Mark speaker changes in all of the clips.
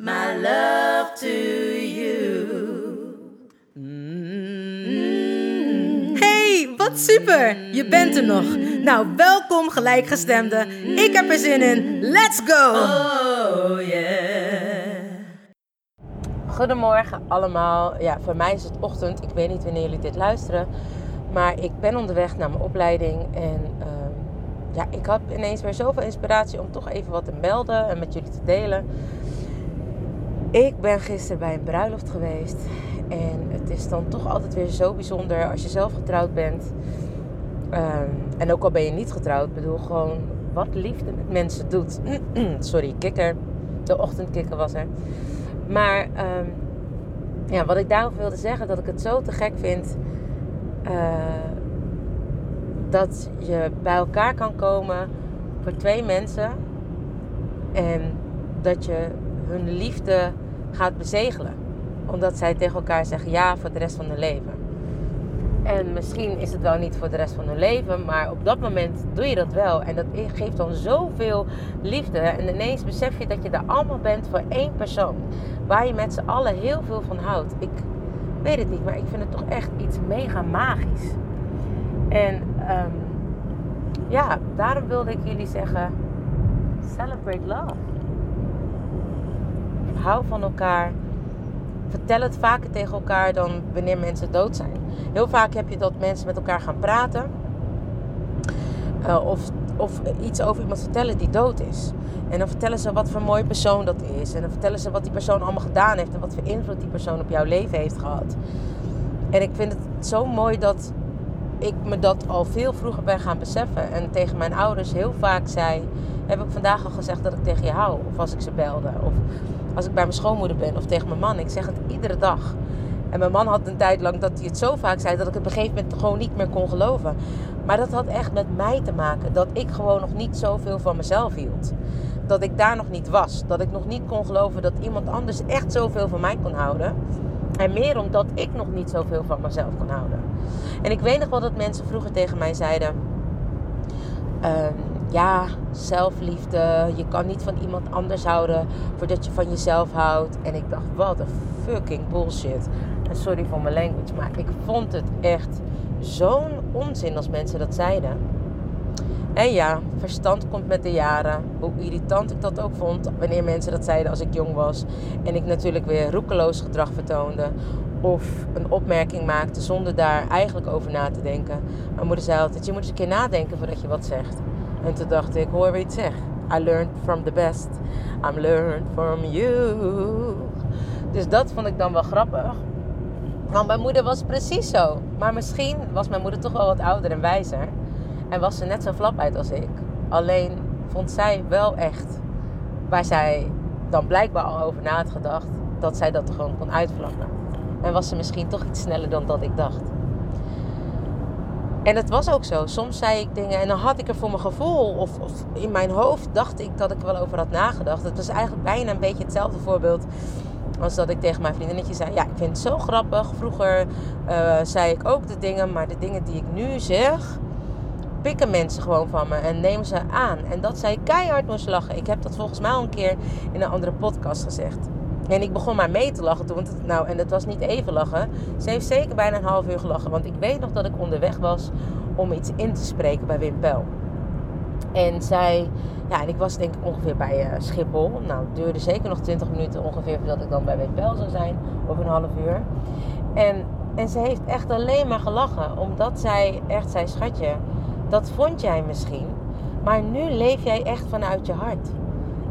Speaker 1: my love to you.
Speaker 2: Hey, wat super! Je bent er nog. Nou, welkom gelijkgestemde. Ik heb er zin in. Let's go!
Speaker 1: Oh yeah.
Speaker 3: Goedemorgen allemaal. Ja, voor mij is het ochtend. Ik weet niet wanneer jullie dit luisteren. Maar ik ben onderweg naar mijn opleiding. En ehm, ja, ik had ineens weer zoveel inspiratie om toch even wat te melden en met jullie te delen. Ik ben gisteren bij een bruiloft geweest. En het is dan toch altijd weer zo bijzonder als je zelf getrouwd bent. Ehm, en ook al ben je niet getrouwd, bedoel gewoon wat liefde met mensen doet. Sorry, kikker. De ochtendkikker was er. Maar ehm, ja, wat ik daarover wilde zeggen, dat ik het zo te gek vind eh, dat je bij elkaar kan komen voor twee mensen en dat je hun liefde gaat bezegelen. Omdat zij tegen elkaar zeggen ja voor de rest van hun leven. En misschien is het wel niet voor de rest van hun leven, maar op dat moment doe je dat wel. En dat geeft dan zoveel liefde. En ineens besef je dat je er allemaal bent voor één persoon. Waar je met z'n allen heel veel van houdt. Ik weet het niet, maar ik vind het toch echt iets mega magisch. En ehm, ja, daarom wilde ik jullie zeggen: celebrate love. Hou van elkaar. Vertel het vaker tegen elkaar dan wanneer mensen dood zijn. Heel vaak heb je dat mensen met elkaar gaan praten. eh, of, of iets over iemand vertellen die dood is. En dan vertellen ze wat voor een mooie persoon dat is. En dan vertellen ze wat die persoon allemaal gedaan heeft. En wat voor invloed die persoon op jouw leven heeft gehad. En ik vind het zo mooi dat ik me dat al veel vroeger ben gaan beseffen. En tegen mijn ouders heel vaak zei... Heb ik vandaag al gezegd dat ik tegen je hou? Of als ik ze belde. Of als ik bij mijn schoonmoeder ben. Of tegen mijn man. Ik zeg het iedere dag. En mijn man had een tijd lang dat hij het zo vaak zei... dat ik het op een gegeven moment gewoon niet meer kon geloven. Maar dat had echt met mij te maken. Dat ik gewoon nog niet zoveel van mezelf hield. Dat ik daar nog niet was. Dat ik nog niet kon geloven dat iemand anders echt zoveel van mij kon houden. En meer omdat ik nog niet zoveel van mezelf kon houden. En ik weet nog wel dat mensen vroeger tegen mij zeiden... ehm, ja, zelfliefde. Je kan niet van iemand anders houden voordat je van jezelf houdt. En ik dacht, wat een fucking bullshit. En sorry voor mijn language, maar ik vond het echt zo'n onzin als mensen dat zeiden. En ja, verstand komt met de jaren. Hoe irritant ik dat ook vond wanneer mensen dat zeiden als ik jong was. En ik natuurlijk weer roekeloos gedrag vertoonde. Of een opmerking maakte zonder daar eigenlijk over na te denken. Mijn moeder zei altijd, je moet eens een keer nadenken voordat je wat zegt. En toen dacht ik, hoor wie het zegt. I learned from the best. I'm learned from you. Dus dat vond ik dan wel grappig. Want mijn moeder was precies zo. Maar misschien was mijn moeder toch wel wat ouder en wijzer. En was ze net zo flap als ik. Alleen vond zij wel echt, waar zij dan blijkbaar al over na had gedacht, dat zij dat er gewoon kon uitvlakken. En was ze misschien toch iets sneller dan dat ik dacht. En het was ook zo. Soms zei ik dingen en dan had ik er voor mijn gevoel of, of in mijn hoofd dacht ik dat ik wel over had nagedacht. Het was eigenlijk bijna een beetje hetzelfde voorbeeld als dat ik tegen mijn vriendinnetje zei: Ja, ik vind het zo grappig. Vroeger eh, zei ik ook de dingen, maar de dingen die ik nu zeg, pikken mensen gewoon van me en nemen ze aan. En dat zij keihard moest lachen. Ik heb dat volgens mij al een keer in een andere podcast gezegd. En ik begon maar mee te lachen toen. Want nou, en het was niet even lachen. Ze heeft zeker bijna een half uur gelachen. Want ik weet nog dat ik onderweg was om iets in te spreken bij Wim Pel. En zij, ja, en ik was denk ik ongeveer bij eh, Schiphol. Nou, het duurde zeker nog 20 minuten ongeveer voordat ik dan bij Wim Pel zou zijn. Of een half uur. En En ze heeft echt alleen maar gelachen, omdat zij echt zei: Schatje, dat vond jij misschien, maar nu leef jij echt vanuit je hart.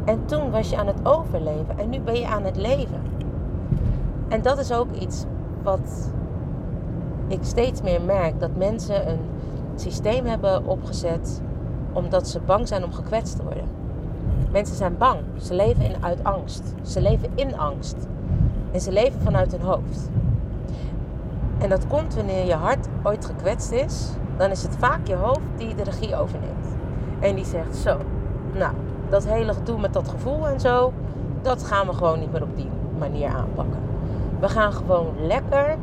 Speaker 3: En toen was je aan het overleven en nu ben je aan het leven. En dat is ook iets wat ik steeds meer merk: dat mensen een systeem hebben opgezet omdat ze bang zijn om gekwetst te worden. Mensen zijn bang. Ze leven in, uit angst. Ze leven in angst. En ze leven vanuit hun hoofd. En dat komt wanneer je hart ooit gekwetst is. Dan is het vaak je hoofd die de regie overneemt. En die zegt zo. Nou, dat hele gedoe met dat gevoel en zo. Dat gaan we gewoon niet meer op die manier aanpakken. We gaan gewoon lekker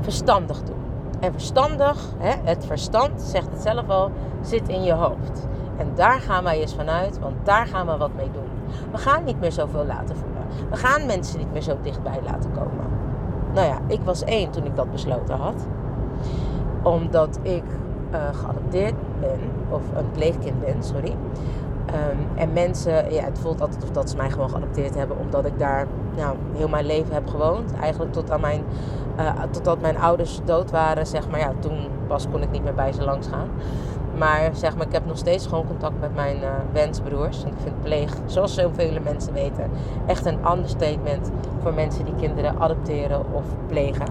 Speaker 3: verstandig doen. En verstandig, hè, het verstand, zegt het zelf al, zit in je hoofd. En daar gaan wij eens vanuit, want daar gaan we wat mee doen. We gaan niet meer zoveel laten voelen. We gaan mensen niet meer zo dichtbij laten komen. Nou ja, ik was één toen ik dat besloten had. Omdat ik uh, geadopteerd ben, of een pleegkind ben, sorry. Um, en mensen, ja, het voelt altijd of dat ze mij gewoon geadopteerd hebben, omdat ik daar nou, heel mijn leven heb gewoond. Eigenlijk tot aan mijn, uh, totdat mijn ouders dood waren, zeg maar. Ja, toen pas kon ik niet meer bij ze langs gaan. Maar zeg maar, ik heb nog steeds gewoon contact met mijn uh, wensbroers. En ik vind pleeg, zoals zoveel mensen weten, echt een understatement voor mensen die kinderen adopteren of plegen.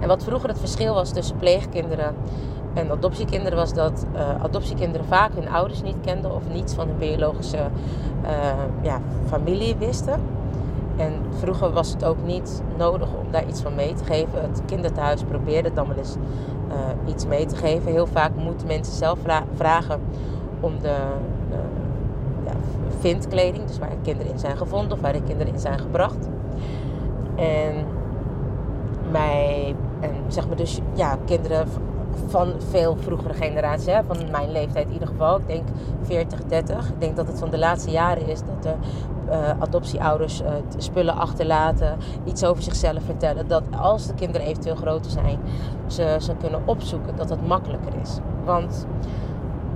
Speaker 3: En wat vroeger het verschil was tussen pleegkinderen en adoptiekinderen was dat uh, adoptiekinderen vaak hun ouders niet kenden of niets van hun biologische uh, ja, familie wisten. En vroeger was het ook niet nodig om daar iets van mee te geven. Het kinderthuis probeerde dan wel eens uh, iets mee te geven. Heel vaak moeten mensen zelf vra vragen om de ja, vindkleding, dus waar de kinderen in zijn gevonden of waar de kinderen in zijn gebracht. En mij, en zeg maar dus, ja, kinderen van veel vroegere generaties, hè, van mijn leeftijd in ieder geval. Ik denk 40, 30. Ik denk dat het van de laatste jaren is dat de uh, adoptieouders uh, spullen achterlaten, iets over zichzelf vertellen. Dat als de kinderen eventueel groter zijn, ze, ze kunnen opzoeken, dat het makkelijker is. Want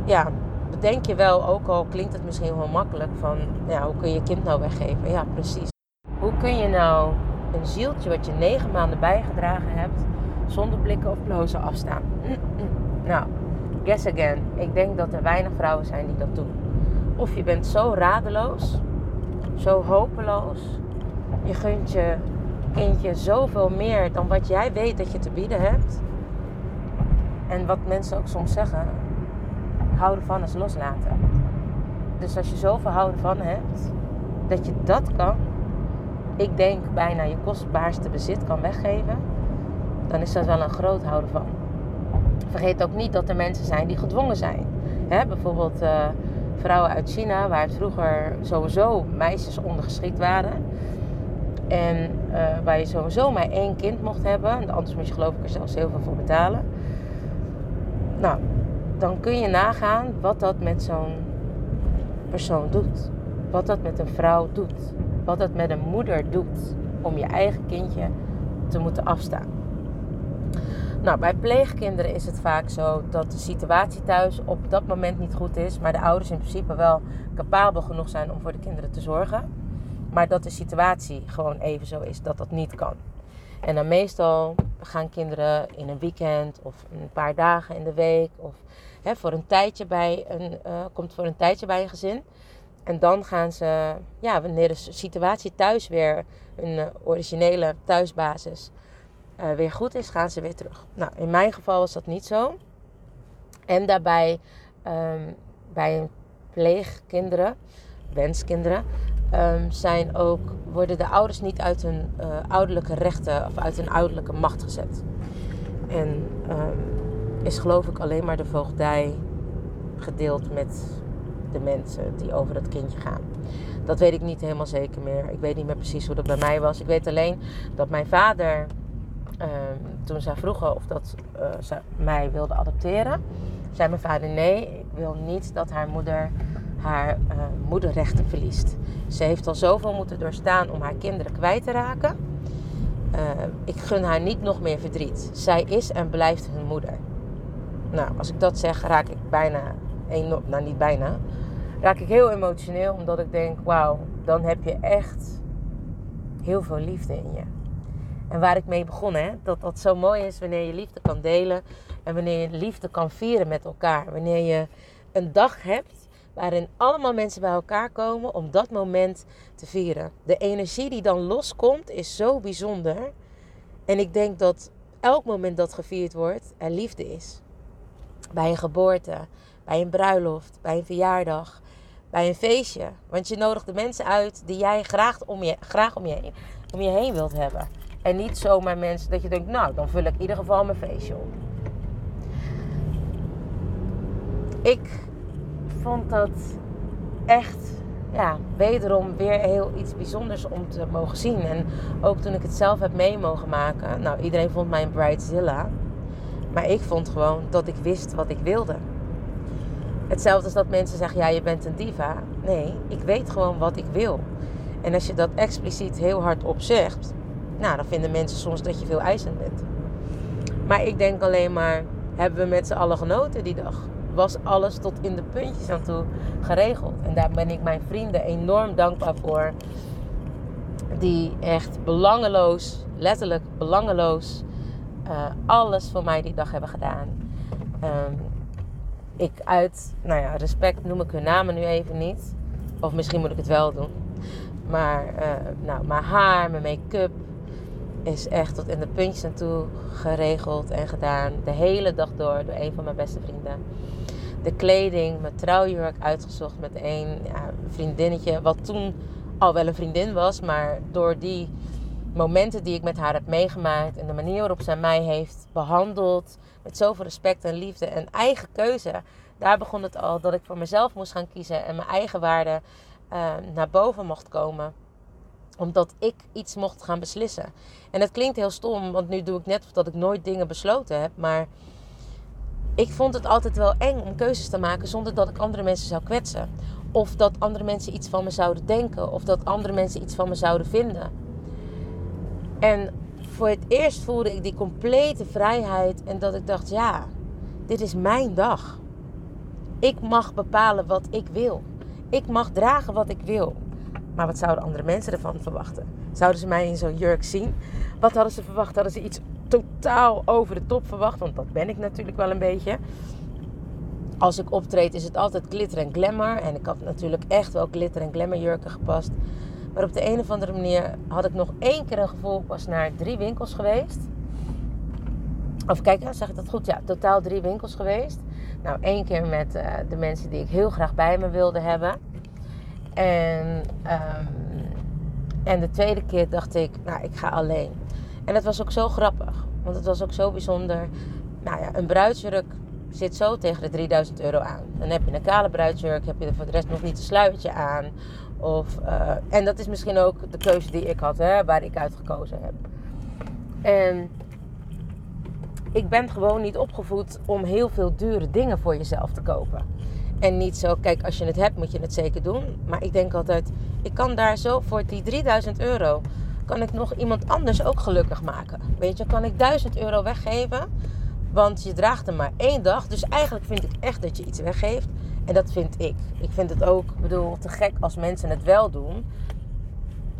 Speaker 3: ja, bedenk je wel, ook al klinkt het misschien wel makkelijk, van ja, hoe kun je je kind nou weggeven? Ja, precies. Hoe kun je nou een zieltje wat je negen maanden bijgedragen hebt, zonder blikken of blozen afstaan? Nou, guess again. Ik denk dat er weinig vrouwen zijn die dat doen. Of je bent zo radeloos, zo hopeloos. Je gunt je kindje zoveel meer dan wat jij weet dat je te bieden hebt. En wat mensen ook soms zeggen, houden van is loslaten. Dus als je zoveel houden van hebt, dat je dat kan, ik denk bijna je kostbaarste bezit kan weggeven, dan is dat wel een groot houden van. Vergeet ook niet dat er mensen zijn die gedwongen zijn. He, bijvoorbeeld uh, vrouwen uit China, waar vroeger sowieso meisjes ondergeschikt waren. En uh, waar je sowieso maar één kind mocht hebben. Anders moet je geloof ik er zelfs heel veel voor betalen. Nou, dan kun je nagaan wat dat met zo'n persoon doet. Wat dat met een vrouw doet. Wat dat met een moeder doet. Om je eigen kindje te moeten afstaan. Nou, bij pleegkinderen is het vaak zo dat de situatie thuis op dat moment niet goed is, maar de ouders in principe wel capabel genoeg zijn om voor de kinderen te zorgen. Maar dat de situatie gewoon even zo is dat dat niet kan. En dan meestal gaan kinderen in een weekend of een paar dagen in de week of hè, voor een tijdje bij een, uh, komt voor een tijdje bij een gezin. En dan gaan ze, ja, wanneer de situatie thuis weer een uh, originele thuisbasis uh, weer goed is, gaan ze weer terug. Nou, in mijn geval was dat niet zo. En daarbij um, bij pleegkinderen, wenskinderen, um, zijn ook, worden de ouders niet uit hun uh, ouderlijke rechten of uit hun ouderlijke macht gezet. En um, is geloof ik alleen maar de voogdij gedeeld met de mensen die over dat kindje gaan. Dat weet ik niet helemaal zeker meer. Ik weet niet meer precies hoe dat bij mij was. Ik weet alleen dat mijn vader uh, toen zij vroegen of dat uh, ze mij wilde adopteren, zei mijn vader nee, ik wil niet dat haar moeder haar uh, moederrechten verliest. Ze heeft al zoveel moeten doorstaan om haar kinderen kwijt te raken. Uh, ik gun haar niet nog meer verdriet. Zij is en blijft hun moeder. Nou, als ik dat zeg, raak ik bijna, enorm, nou niet bijna, raak ik heel emotioneel. Omdat ik denk, wauw, dan heb je echt heel veel liefde in je. En waar ik mee begon, hè, dat dat zo mooi is wanneer je liefde kan delen en wanneer je liefde kan vieren met elkaar. Wanneer je een dag hebt waarin allemaal mensen bij elkaar komen om dat moment te vieren. De energie die dan loskomt is zo bijzonder. En ik denk dat elk moment dat gevierd wordt er liefde is. Bij een geboorte, bij een bruiloft, bij een verjaardag, bij een feestje. Want je nodigt de mensen uit die jij graag om je, graag om je, om je heen wilt hebben. En niet zomaar mensen dat je denkt, nou, dan vul ik in ieder geval mijn feestje op. Ik vond dat echt, ja, wederom weer heel iets bijzonders om te mogen zien. En ook toen ik het zelf heb mee mogen maken. Nou, iedereen vond mij een bridezilla. Maar ik vond gewoon dat ik wist wat ik wilde. Hetzelfde als dat mensen zeggen, ja, je bent een diva. Nee, ik weet gewoon wat ik wil. En als je dat expliciet heel hard op zegt, nou, dan vinden mensen soms dat je veel eisend bent. Maar ik denk alleen maar, hebben we met z'n allen genoten die dag? Was alles tot in de puntjes aan toe geregeld? En daar ben ik mijn vrienden enorm dankbaar voor. Die echt belangeloos, letterlijk belangeloos, uh, alles voor mij die dag hebben gedaan. Um, ik uit, nou ja, respect noem ik hun namen nu even niet. Of misschien moet ik het wel doen. Maar uh, nou, mijn haar, mijn make-up is echt tot in de puntjes aan toe geregeld en gedaan. De hele dag door door een van mijn beste vrienden. De kleding, mijn trouwjurk uitgezocht met een vriendinnetje. Wat toen al wel een vriendin was. Maar door die momenten die ik met haar heb meegemaakt. En de manier waarop zij mij heeft behandeld met zoveel respect en liefde en eigen keuze. Daar begon het al dat ik voor mezelf moest gaan kiezen en mijn eigen waarde uh, naar boven mocht komen omdat ik iets mocht gaan beslissen. En het klinkt heel stom, want nu doe ik net dat ik nooit dingen besloten heb. Maar ik vond het altijd wel eng om keuzes te maken zonder dat ik andere mensen zou kwetsen. Of dat andere mensen iets van me zouden denken. Of dat andere mensen iets van me zouden vinden. En voor het eerst voelde ik die complete vrijheid en dat ik dacht, ja, dit is mijn dag. Ik mag bepalen wat ik wil. Ik mag dragen wat ik wil. Maar wat zouden andere mensen ervan verwachten? Zouden ze mij in zo'n jurk zien? Wat hadden ze verwacht? Hadden ze iets totaal over de top verwacht? Want dat ben ik natuurlijk wel een beetje. Als ik optreed is het altijd glitter en glamour. En ik had natuurlijk echt wel glitter en glamour jurken gepast. Maar op de een of andere manier had ik nog één keer een gevoel. Ik was naar drie winkels geweest. Of kijk, zeg ik dat goed? Ja, totaal drie winkels geweest. Nou, één keer met uh, de mensen die ik heel graag bij me wilde hebben. En, um, en de tweede keer dacht ik, nou, ik ga alleen. En het was ook zo grappig. Want het was ook zo bijzonder. Nou ja, een bruidsjurk zit zo tegen de 3000 euro aan. Dan heb je een kale bruidsjurk, heb je er voor de rest nog niet een sluitje aan. Of, uh, en dat is misschien ook de keuze die ik had, hè, waar ik uitgekozen heb. En ik ben gewoon niet opgevoed om heel veel dure dingen voor jezelf te kopen. En niet zo, kijk, als je het hebt, moet je het zeker doen. Maar ik denk altijd, ik kan daar zo voor die 3000 euro, kan ik nog iemand anders ook gelukkig maken. Weet je, kan ik 1000 euro weggeven, want je draagt hem maar één dag. Dus eigenlijk vind ik echt dat je iets weggeeft. En dat vind ik. Ik vind het ook, bedoel, te gek als mensen het wel doen.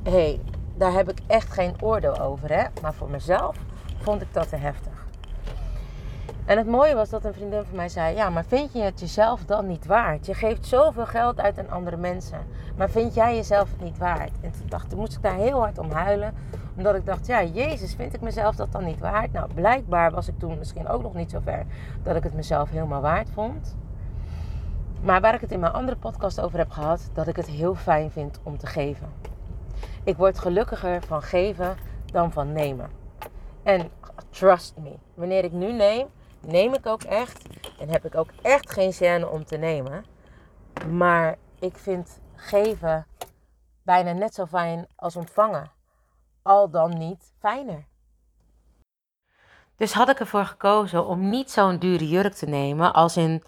Speaker 3: Hé, hey, daar heb ik echt geen oordeel over, hè. Maar voor mezelf vond ik dat te heftig. En het mooie was dat een vriendin van mij zei: Ja, maar vind je het jezelf dan niet waard? Je geeft zoveel geld uit aan andere mensen. Maar vind jij jezelf het niet waard? En toen, dacht, moest ik daar heel hard om huilen. Omdat ik dacht: Ja, Jezus, vind ik mezelf dat dan niet waard? Nou, blijkbaar was ik toen misschien ook nog niet zo ver dat ik het mezelf helemaal waard vond. Maar waar ik het in mijn andere podcast over heb gehad, dat ik het heel fijn vind om te geven. Ik word gelukkiger van geven dan van nemen. En trust me, wanneer ik nu neem, neem ik ook echt. En heb ik ook echt geen gêne om te nemen. Maar ik vind geven bijna net zo fijn als ontvangen. Al dan niet fijner. Dus had ik ervoor gekozen om niet zo'n dure jurk te nemen. Als in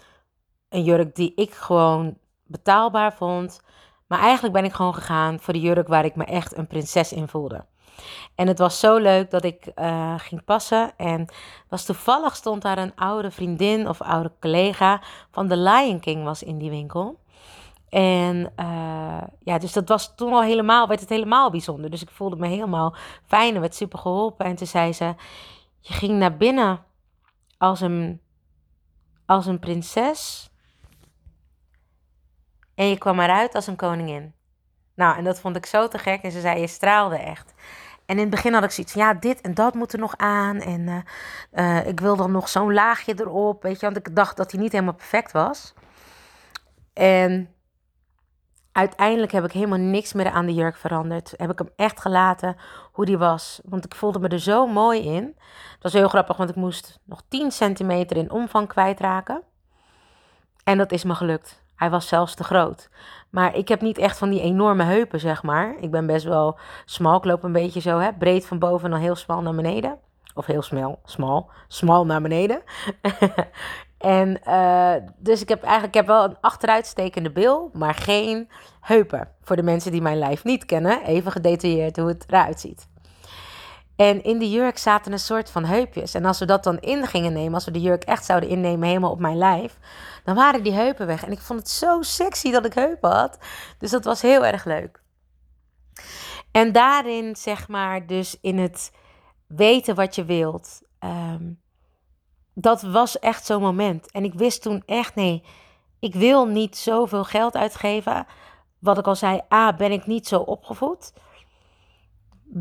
Speaker 3: een jurk die ik gewoon betaalbaar vond. Maar eigenlijk ben ik gewoon gegaan voor de jurk waar ik me echt een prinses in voelde. En het was zo leuk dat ik uh, ging passen. En was toevallig stond daar een oude vriendin of oude collega van The Lion King was in die winkel. En uh, ja, dus dat was toen al helemaal, werd het helemaal bijzonder. Dus ik voelde me helemaal fijn en werd super geholpen. En toen zei ze, je ging naar binnen als een, als een prinses. En je kwam eruit als een koningin. Nou, en dat vond ik zo te gek. En ze zei, je straalde echt. En in het begin had ik zoiets van, ja, dit en dat moet er nog aan. En uh, uh, ik wil dan nog zo'n laagje erop, weet je. Want ik dacht dat hij niet helemaal perfect was. En uiteindelijk heb ik helemaal niks meer aan de jurk veranderd. Heb ik hem echt gelaten hoe die was. Want ik voelde me er zo mooi in. Dat was heel grappig, want ik moest nog 10 centimeter in omvang kwijtraken. En dat is me gelukt. Hij was zelfs te groot. Maar ik heb niet echt van die enorme heupen, zeg maar. Ik ben best wel smal. Ik loop een beetje zo, hè, breed van boven en dan heel smal naar beneden. Of heel smal, smal, smal naar beneden. en uh, dus ik heb eigenlijk ik heb wel een achteruitstekende bil, maar geen heupen. Voor de mensen die mijn lijf niet kennen, even gedetailleerd hoe het eruit ziet. En in de jurk zaten een soort van heupjes. En als we dat dan in gingen nemen, als we de jurk echt zouden innemen helemaal op mijn lijf, dan waren die heupen weg. En ik vond het zo sexy dat ik heupen had. Dus dat was heel erg leuk. En daarin, zeg maar, dus in het weten wat je wilt. Um, dat was echt zo'n moment. En ik wist toen echt, nee, ik wil niet zoveel geld uitgeven. Wat ik al zei, A, ben ik niet zo opgevoed.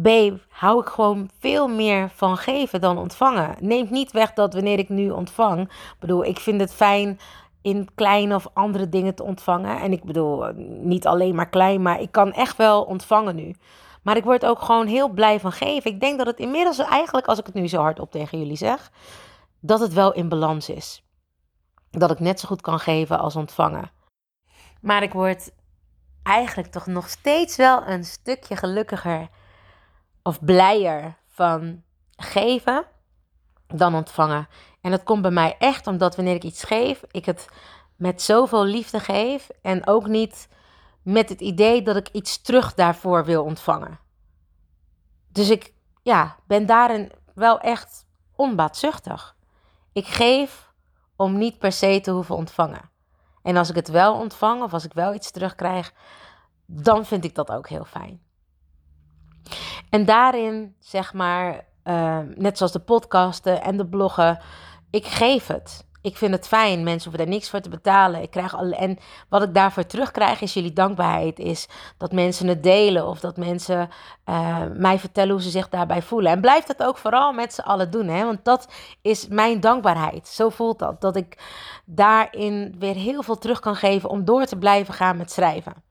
Speaker 3: B, hou ik gewoon veel meer van geven dan ontvangen. Neemt niet weg dat wanneer ik nu ontvang, bedoel, ik vind het fijn in kleine of andere dingen te ontvangen. En ik bedoel, niet alleen maar klein, maar ik kan echt wel ontvangen nu. Maar ik word ook gewoon heel blij van geven. Ik denk dat het inmiddels eigenlijk, als ik het nu zo hardop tegen jullie zeg, dat het wel in balans is. Dat ik net zo goed kan geven als ontvangen. Maar ik word eigenlijk toch nog steeds wel een stukje gelukkiger of blijer van geven dan ontvangen. En dat komt bij mij echt omdat wanneer ik iets geef, ik het met zoveel liefde geef en ook niet met het idee dat ik iets terug daarvoor wil ontvangen. Dus ik ja, ben daarin wel echt onbaatzuchtig. Ik geef om niet per se te hoeven ontvangen. En als ik het wel ontvang of als ik wel iets terugkrijg, dan vind ik dat ook heel fijn. En daarin, zeg maar, uh, net zoals de podcasten en de bloggen, ik geef het. Ik vind het fijn. Mensen hoeven daar niks voor te betalen. Ik krijg al, en wat ik daarvoor terugkrijg is jullie dankbaarheid. Is dat mensen het delen of dat mensen uh, mij vertellen hoe ze zich daarbij voelen. En blijf dat ook vooral met z'n allen doen. Hè? Want dat is mijn dankbaarheid. Zo voelt dat. Dat ik daarin weer heel veel terug kan geven om door te blijven gaan met schrijven.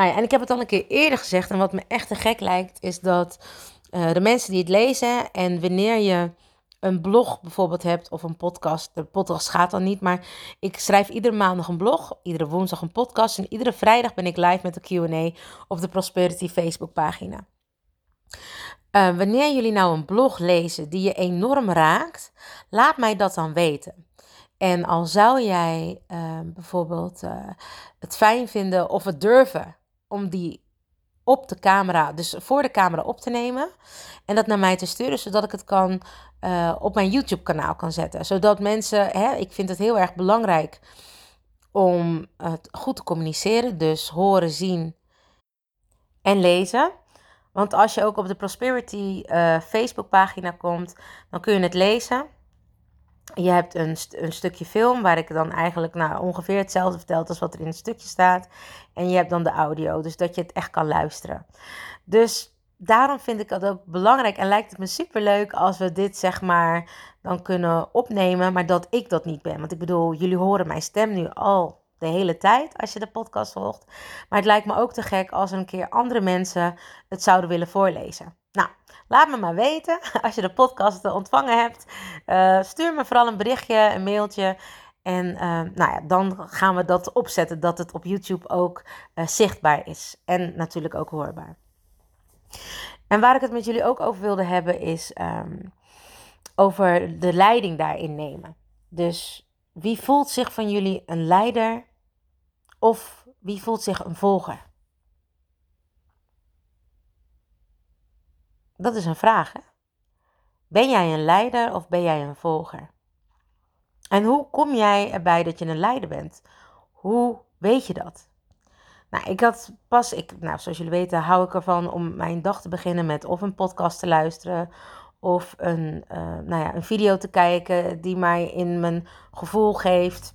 Speaker 3: Nou ja, en ik heb het al een keer eerder gezegd. En wat me echt te gek lijkt, is dat uh, de mensen die het lezen en wanneer je een blog bijvoorbeeld hebt of een podcast. De podcast gaat dan niet, maar ik schrijf iedere maandag een blog, iedere woensdag een podcast en iedere vrijdag ben ik live met de Q&A op de Prosperity Facebook pagina. Uh, wanneer jullie nou een blog lezen die je enorm raakt, laat mij dat dan weten. En al zou jij uh, bijvoorbeeld het fijn vinden of het durven om die op de camera, dus voor de camera op te nemen en dat naar mij te sturen, zodat ik het kan uh, op mijn YouTube kanaal kan zetten. Zodat mensen, hè, ik vind het heel erg belangrijk om het goed te communiceren, dus horen, zien en lezen. Want als je ook op de Prosperity uh, Facebookpagina komt, dan kun je het lezen. Je hebt een, een stukje film waar ik dan eigenlijk nou, ongeveer hetzelfde vertel als wat er in het stukje staat. En je hebt dan de audio, dus dat je het echt kan luisteren. Dus daarom vind ik het ook belangrijk en lijkt het me superleuk als we dit zeg maar dan kunnen opnemen, maar dat ik dat niet ben. Want ik bedoel, jullie horen mijn stem nu al de hele tijd als je de podcast volgt. Maar het lijkt me ook te gek als een keer andere mensen het zouden willen voorlezen. Nou, laat me maar weten als je de podcast ontvangen hebt. Uh, stuur me vooral een berichtje, een mailtje. En uh, nou ja, dan gaan we dat opzetten dat het op YouTube ook uh, zichtbaar is. En natuurlijk ook hoorbaar. En waar ik het met jullie ook over wilde hebben is um, over de leiding daarin nemen. Dus wie voelt zich van jullie een leider of wie voelt zich een volger? Dat is een vraag. Hè? Ben jij een leider of ben jij een volger? En hoe kom jij erbij dat je een leider bent? Hoe weet je dat? Nou, ik had pas, ik, nou, zoals jullie weten, hou ik ervan om mijn dag te beginnen met of een podcast te luisteren of een, uh, nou ja, een video te kijken die mij in mijn gevoel geeft.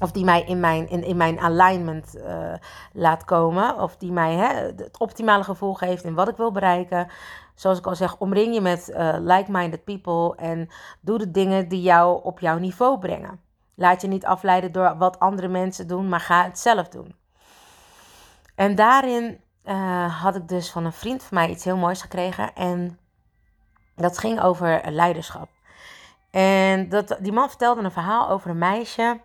Speaker 3: Of die mij in mijn, in, in mijn alignment uh, laat komen. Of die mij hè, het optimale gevoel geeft in wat ik wil bereiken. Zoals ik al zeg, omring je met uh, like-minded people. En doe de dingen die jou op jouw niveau brengen. Laat je niet afleiden door wat andere mensen doen, maar ga het zelf doen. En daarin uh, had ik dus van een vriend van mij iets heel moois gekregen. En dat ging over leiderschap. En dat, die man vertelde een verhaal over een meisje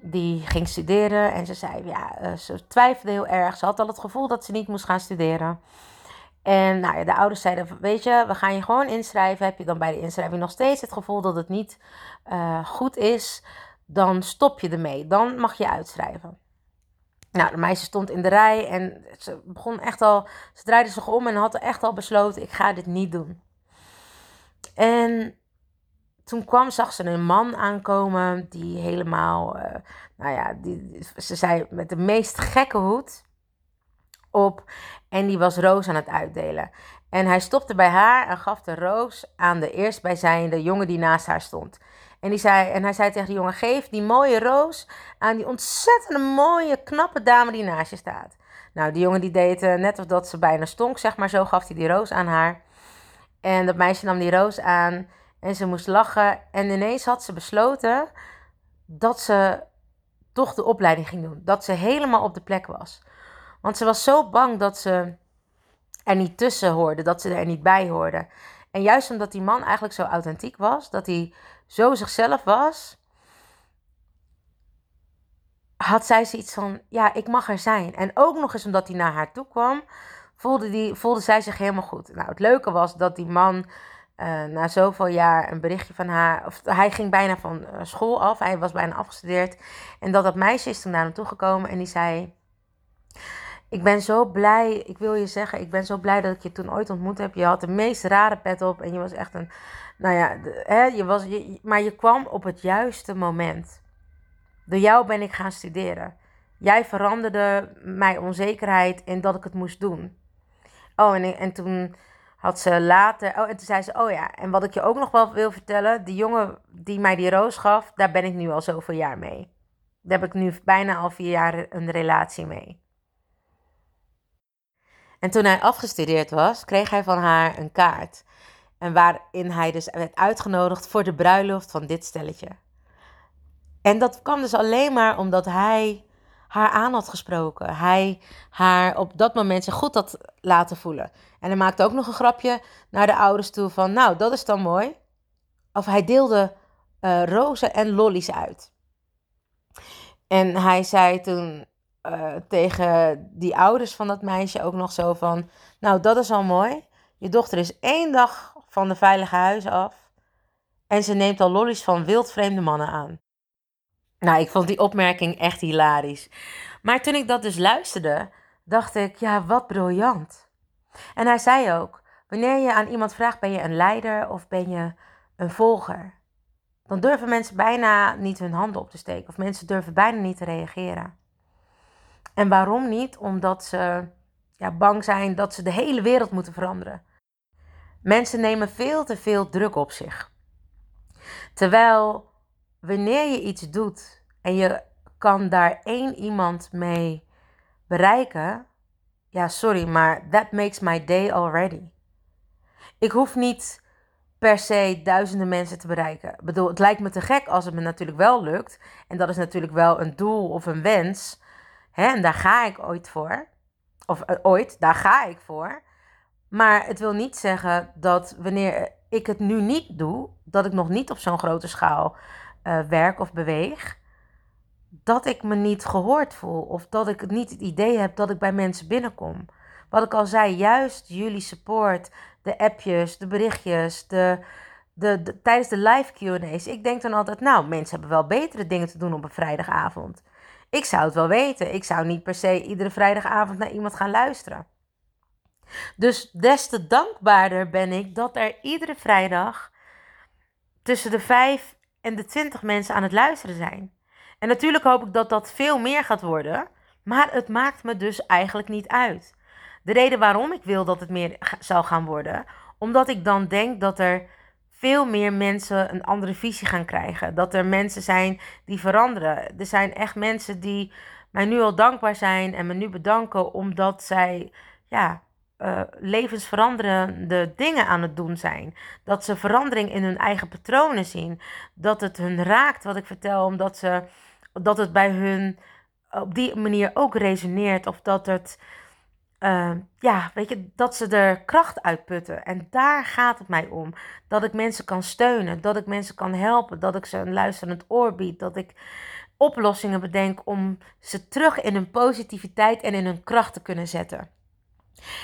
Speaker 3: die ging studeren. En ze zei, ja, uh, ze twijfelde heel erg. Ze had al het gevoel dat ze niet moest gaan studeren. En nou ja, de ouders zeiden, weet je, we gaan je gewoon inschrijven. Heb je dan bij de inschrijving nog steeds het gevoel dat het niet uh, goed is, dan stop je ermee. Dan mag je uitschrijven. Nou, de meisje stond in de rij en ze begon echt al, ze draaide zich om en had echt al besloten, ik ga dit niet doen. En toen kwam, zag ze een man aankomen die helemaal, uh, nou ja, die, ze zei met de meest gekke hoed op. En die was roos aan het uitdelen. En hij stopte bij haar en gaf de roos aan de eerstbijzijnde jongen die naast haar stond. En, die zei, en hij zei tegen de jongen: Geef die mooie roos aan die ontzettend mooie, knappe dame die naast je staat. Nou, die jongen die deed uh, net of dat ze bijna stonk, zeg maar. Zo gaf hij die roos aan haar. En dat meisje nam die roos aan en ze moest lachen. En ineens had ze besloten dat ze toch de opleiding ging doen. Dat ze helemaal op de plek was. Want ze was zo bang dat ze er niet tussen hoorde, dat ze er niet bij hoorde. En juist omdat die man eigenlijk zo authentiek was, dat hij zo zichzelf was, had zij zoiets van: ja, ik mag er zijn. En ook nog eens omdat hij naar haar toe kwam, voelde, die, voelde zij zich helemaal goed. Nou, het leuke was dat die man uh, na zoveel jaar een berichtje van haar. Of hij ging bijna van uh, school af. Hij was bijna afgestudeerd. En dat dat meisje is toen naar hem toegekomen. En die zei. Ik ben zo blij. Ik wil je zeggen. Ik ben zo blij dat ik je toen ooit ontmoet heb. Je had de meest rare pet op. En je was echt een. Nou ja. Hè, je was, je, maar je kwam op het juiste moment. Door jou ben ik gaan studeren. Jij veranderde mijn onzekerheid in dat ik het moest doen. Oh, en, en toen had ze later. Oh, en toen zei ze: Oh ja, en wat ik je ook nog wel wil vertellen. Die jongen die mij die roos gaf, daar ben ik nu al zoveel jaar mee. Daar heb ik nu bijna al vier jaar een relatie mee. En toen hij afgestudeerd was, kreeg hij van haar een kaart. En waarin hij dus werd uitgenodigd voor de bruiloft van dit stelletje. En dat kwam dus alleen maar omdat hij haar aan had gesproken. Hij haar op dat moment zich goed had laten voelen. En hij maakte ook nog een grapje naar de ouders toe van, nou, dat is dan mooi. Of hij deelde uh, rozen en lollies uit. En hij zei toen uh, tegen die ouders van dat meisje ook nog zo van, nou, dat is al mooi. Je dochter is één dag van de veilige huis af. En ze neemt al lollies van wildvreemde mannen aan. Nou, ik vond die opmerking echt hilarisch. Maar toen ik dat dus luisterde, dacht ik, ja, wat briljant. En hij zei ook, wanneer je aan iemand vraagt, ben je een leider of ben je een volger? Dan durven mensen bijna niet hun handen op te steken. Of mensen durven bijna niet te reageren. En waarom niet? Omdat ze ja, bang zijn dat ze de hele wereld moeten veranderen. Mensen nemen veel te veel druk op zich. Terwijl wanneer je iets doet en je kan daar één iemand mee bereiken, ja, sorry, maar that makes my day already. Ik hoef niet per se duizenden mensen te bereiken. Ik bedoel, het lijkt me te gek als het me natuurlijk wel lukt. En dat is natuurlijk wel een doel of een wens. Hè, en daar ga ik ooit voor. Of uh, ooit, daar ga ik voor. Maar het wil niet zeggen dat wanneer ik het nu niet doe, dat ik nog niet op zo'n grote schaal uh, werk of beweeg, dat ik me niet gehoord voel of dat ik niet het idee heb dat ik bij mensen binnenkom. Wat ik al zei, juist jullie support, de appjes, de berichtjes, de, de, de tijdens de live QA's. Ik denk dan altijd, nou, mensen hebben wel betere dingen te doen op een vrijdagavond. Ik zou het wel weten. Ik zou niet per se iedere vrijdagavond naar iemand gaan luisteren. Dus des te dankbaarder ben ik dat er iedere vrijdag tussen de vijf en de 20 mensen aan het luisteren zijn. En natuurlijk hoop ik dat dat veel meer gaat worden. Maar het maakt me dus eigenlijk niet uit. De reden waarom ik wil dat het meer zou gaan worden, omdat ik dan denk dat er veel meer mensen een andere visie gaan krijgen. Dat er mensen zijn die veranderen. Er zijn echt mensen die mij nu al dankbaar zijn en me nu bedanken omdat zij ja, uh, levensveranderende dingen aan het doen zijn. Dat ze verandering in hun eigen patronen zien. Dat het hun raakt wat ik vertel, omdat ze, dat het bij hun op die manier ook resoneert. Of dat het, uh, ja, weet je, dat ze er kracht uitputten. En daar gaat het mij om. Dat ik mensen kan steunen, dat ik mensen kan helpen, dat ik ze een luisterend oor bied, dat ik oplossingen bedenk om ze terug in hun positiviteit en in hun kracht te kunnen zetten.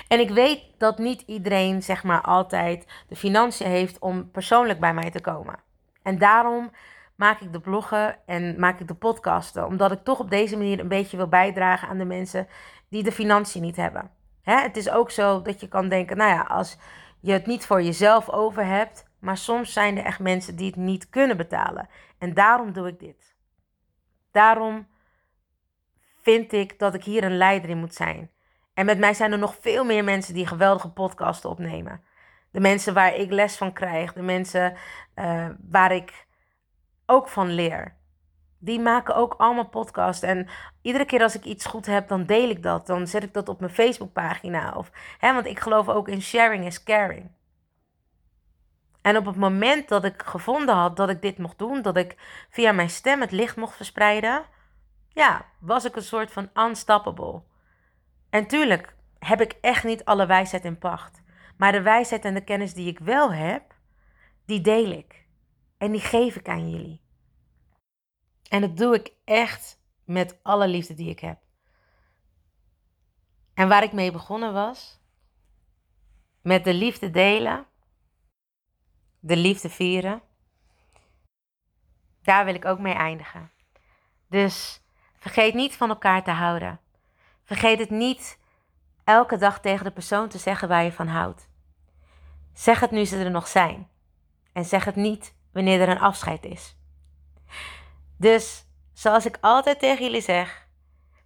Speaker 3: En ik weet dat niet iedereen, zeg maar, altijd de financiën heeft om persoonlijk bij mij te komen. En daarom maak ik de bloggen en maak ik de podcasten. Omdat ik toch op deze manier een beetje wil bijdragen aan de mensen die de financiën niet hebben. Hè? Het is ook zo dat je kan denken, nou ja, als je het niet voor jezelf over hebt, maar soms zijn er echt mensen die het niet kunnen betalen. En daarom doe ik dit. Daarom vind ik dat ik hier een leider in moet zijn. En met mij zijn er nog veel meer mensen die geweldige podcasten opnemen. De mensen waar ik les van krijg, de mensen uh, waar ik ook van leer. Die maken ook allemaal podcasts. En iedere keer als ik iets goed heb, dan deel ik dat. Dan zet ik dat op mijn Facebookpagina. Of, hè, want ik geloof ook in sharing is caring. En op het moment dat ik gevonden had dat ik dit mocht doen, dat ik via mijn stem het licht mocht verspreiden, ja, was ik een soort van unstoppable. En tuurlijk heb ik echt niet alle wijsheid in pacht. Maar de wijsheid en de kennis die ik wel heb, die deel ik. En die geef ik aan jullie. En dat doe ik echt met alle liefde die ik heb. En waar ik mee begonnen was, met de liefde delen, de liefde vieren, daar wil ik ook mee eindigen. Dus vergeet niet van elkaar te houden. Vergeet het niet elke dag tegen de persoon te zeggen waar je van houdt. Zeg het nu ze er nog zijn. En zeg het niet wanneer er een afscheid is. Dus, zoals ik altijd tegen jullie zeg,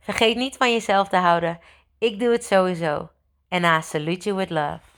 Speaker 3: vergeet niet van jezelf te houden. Ik doe het sowieso. En I salute you with love.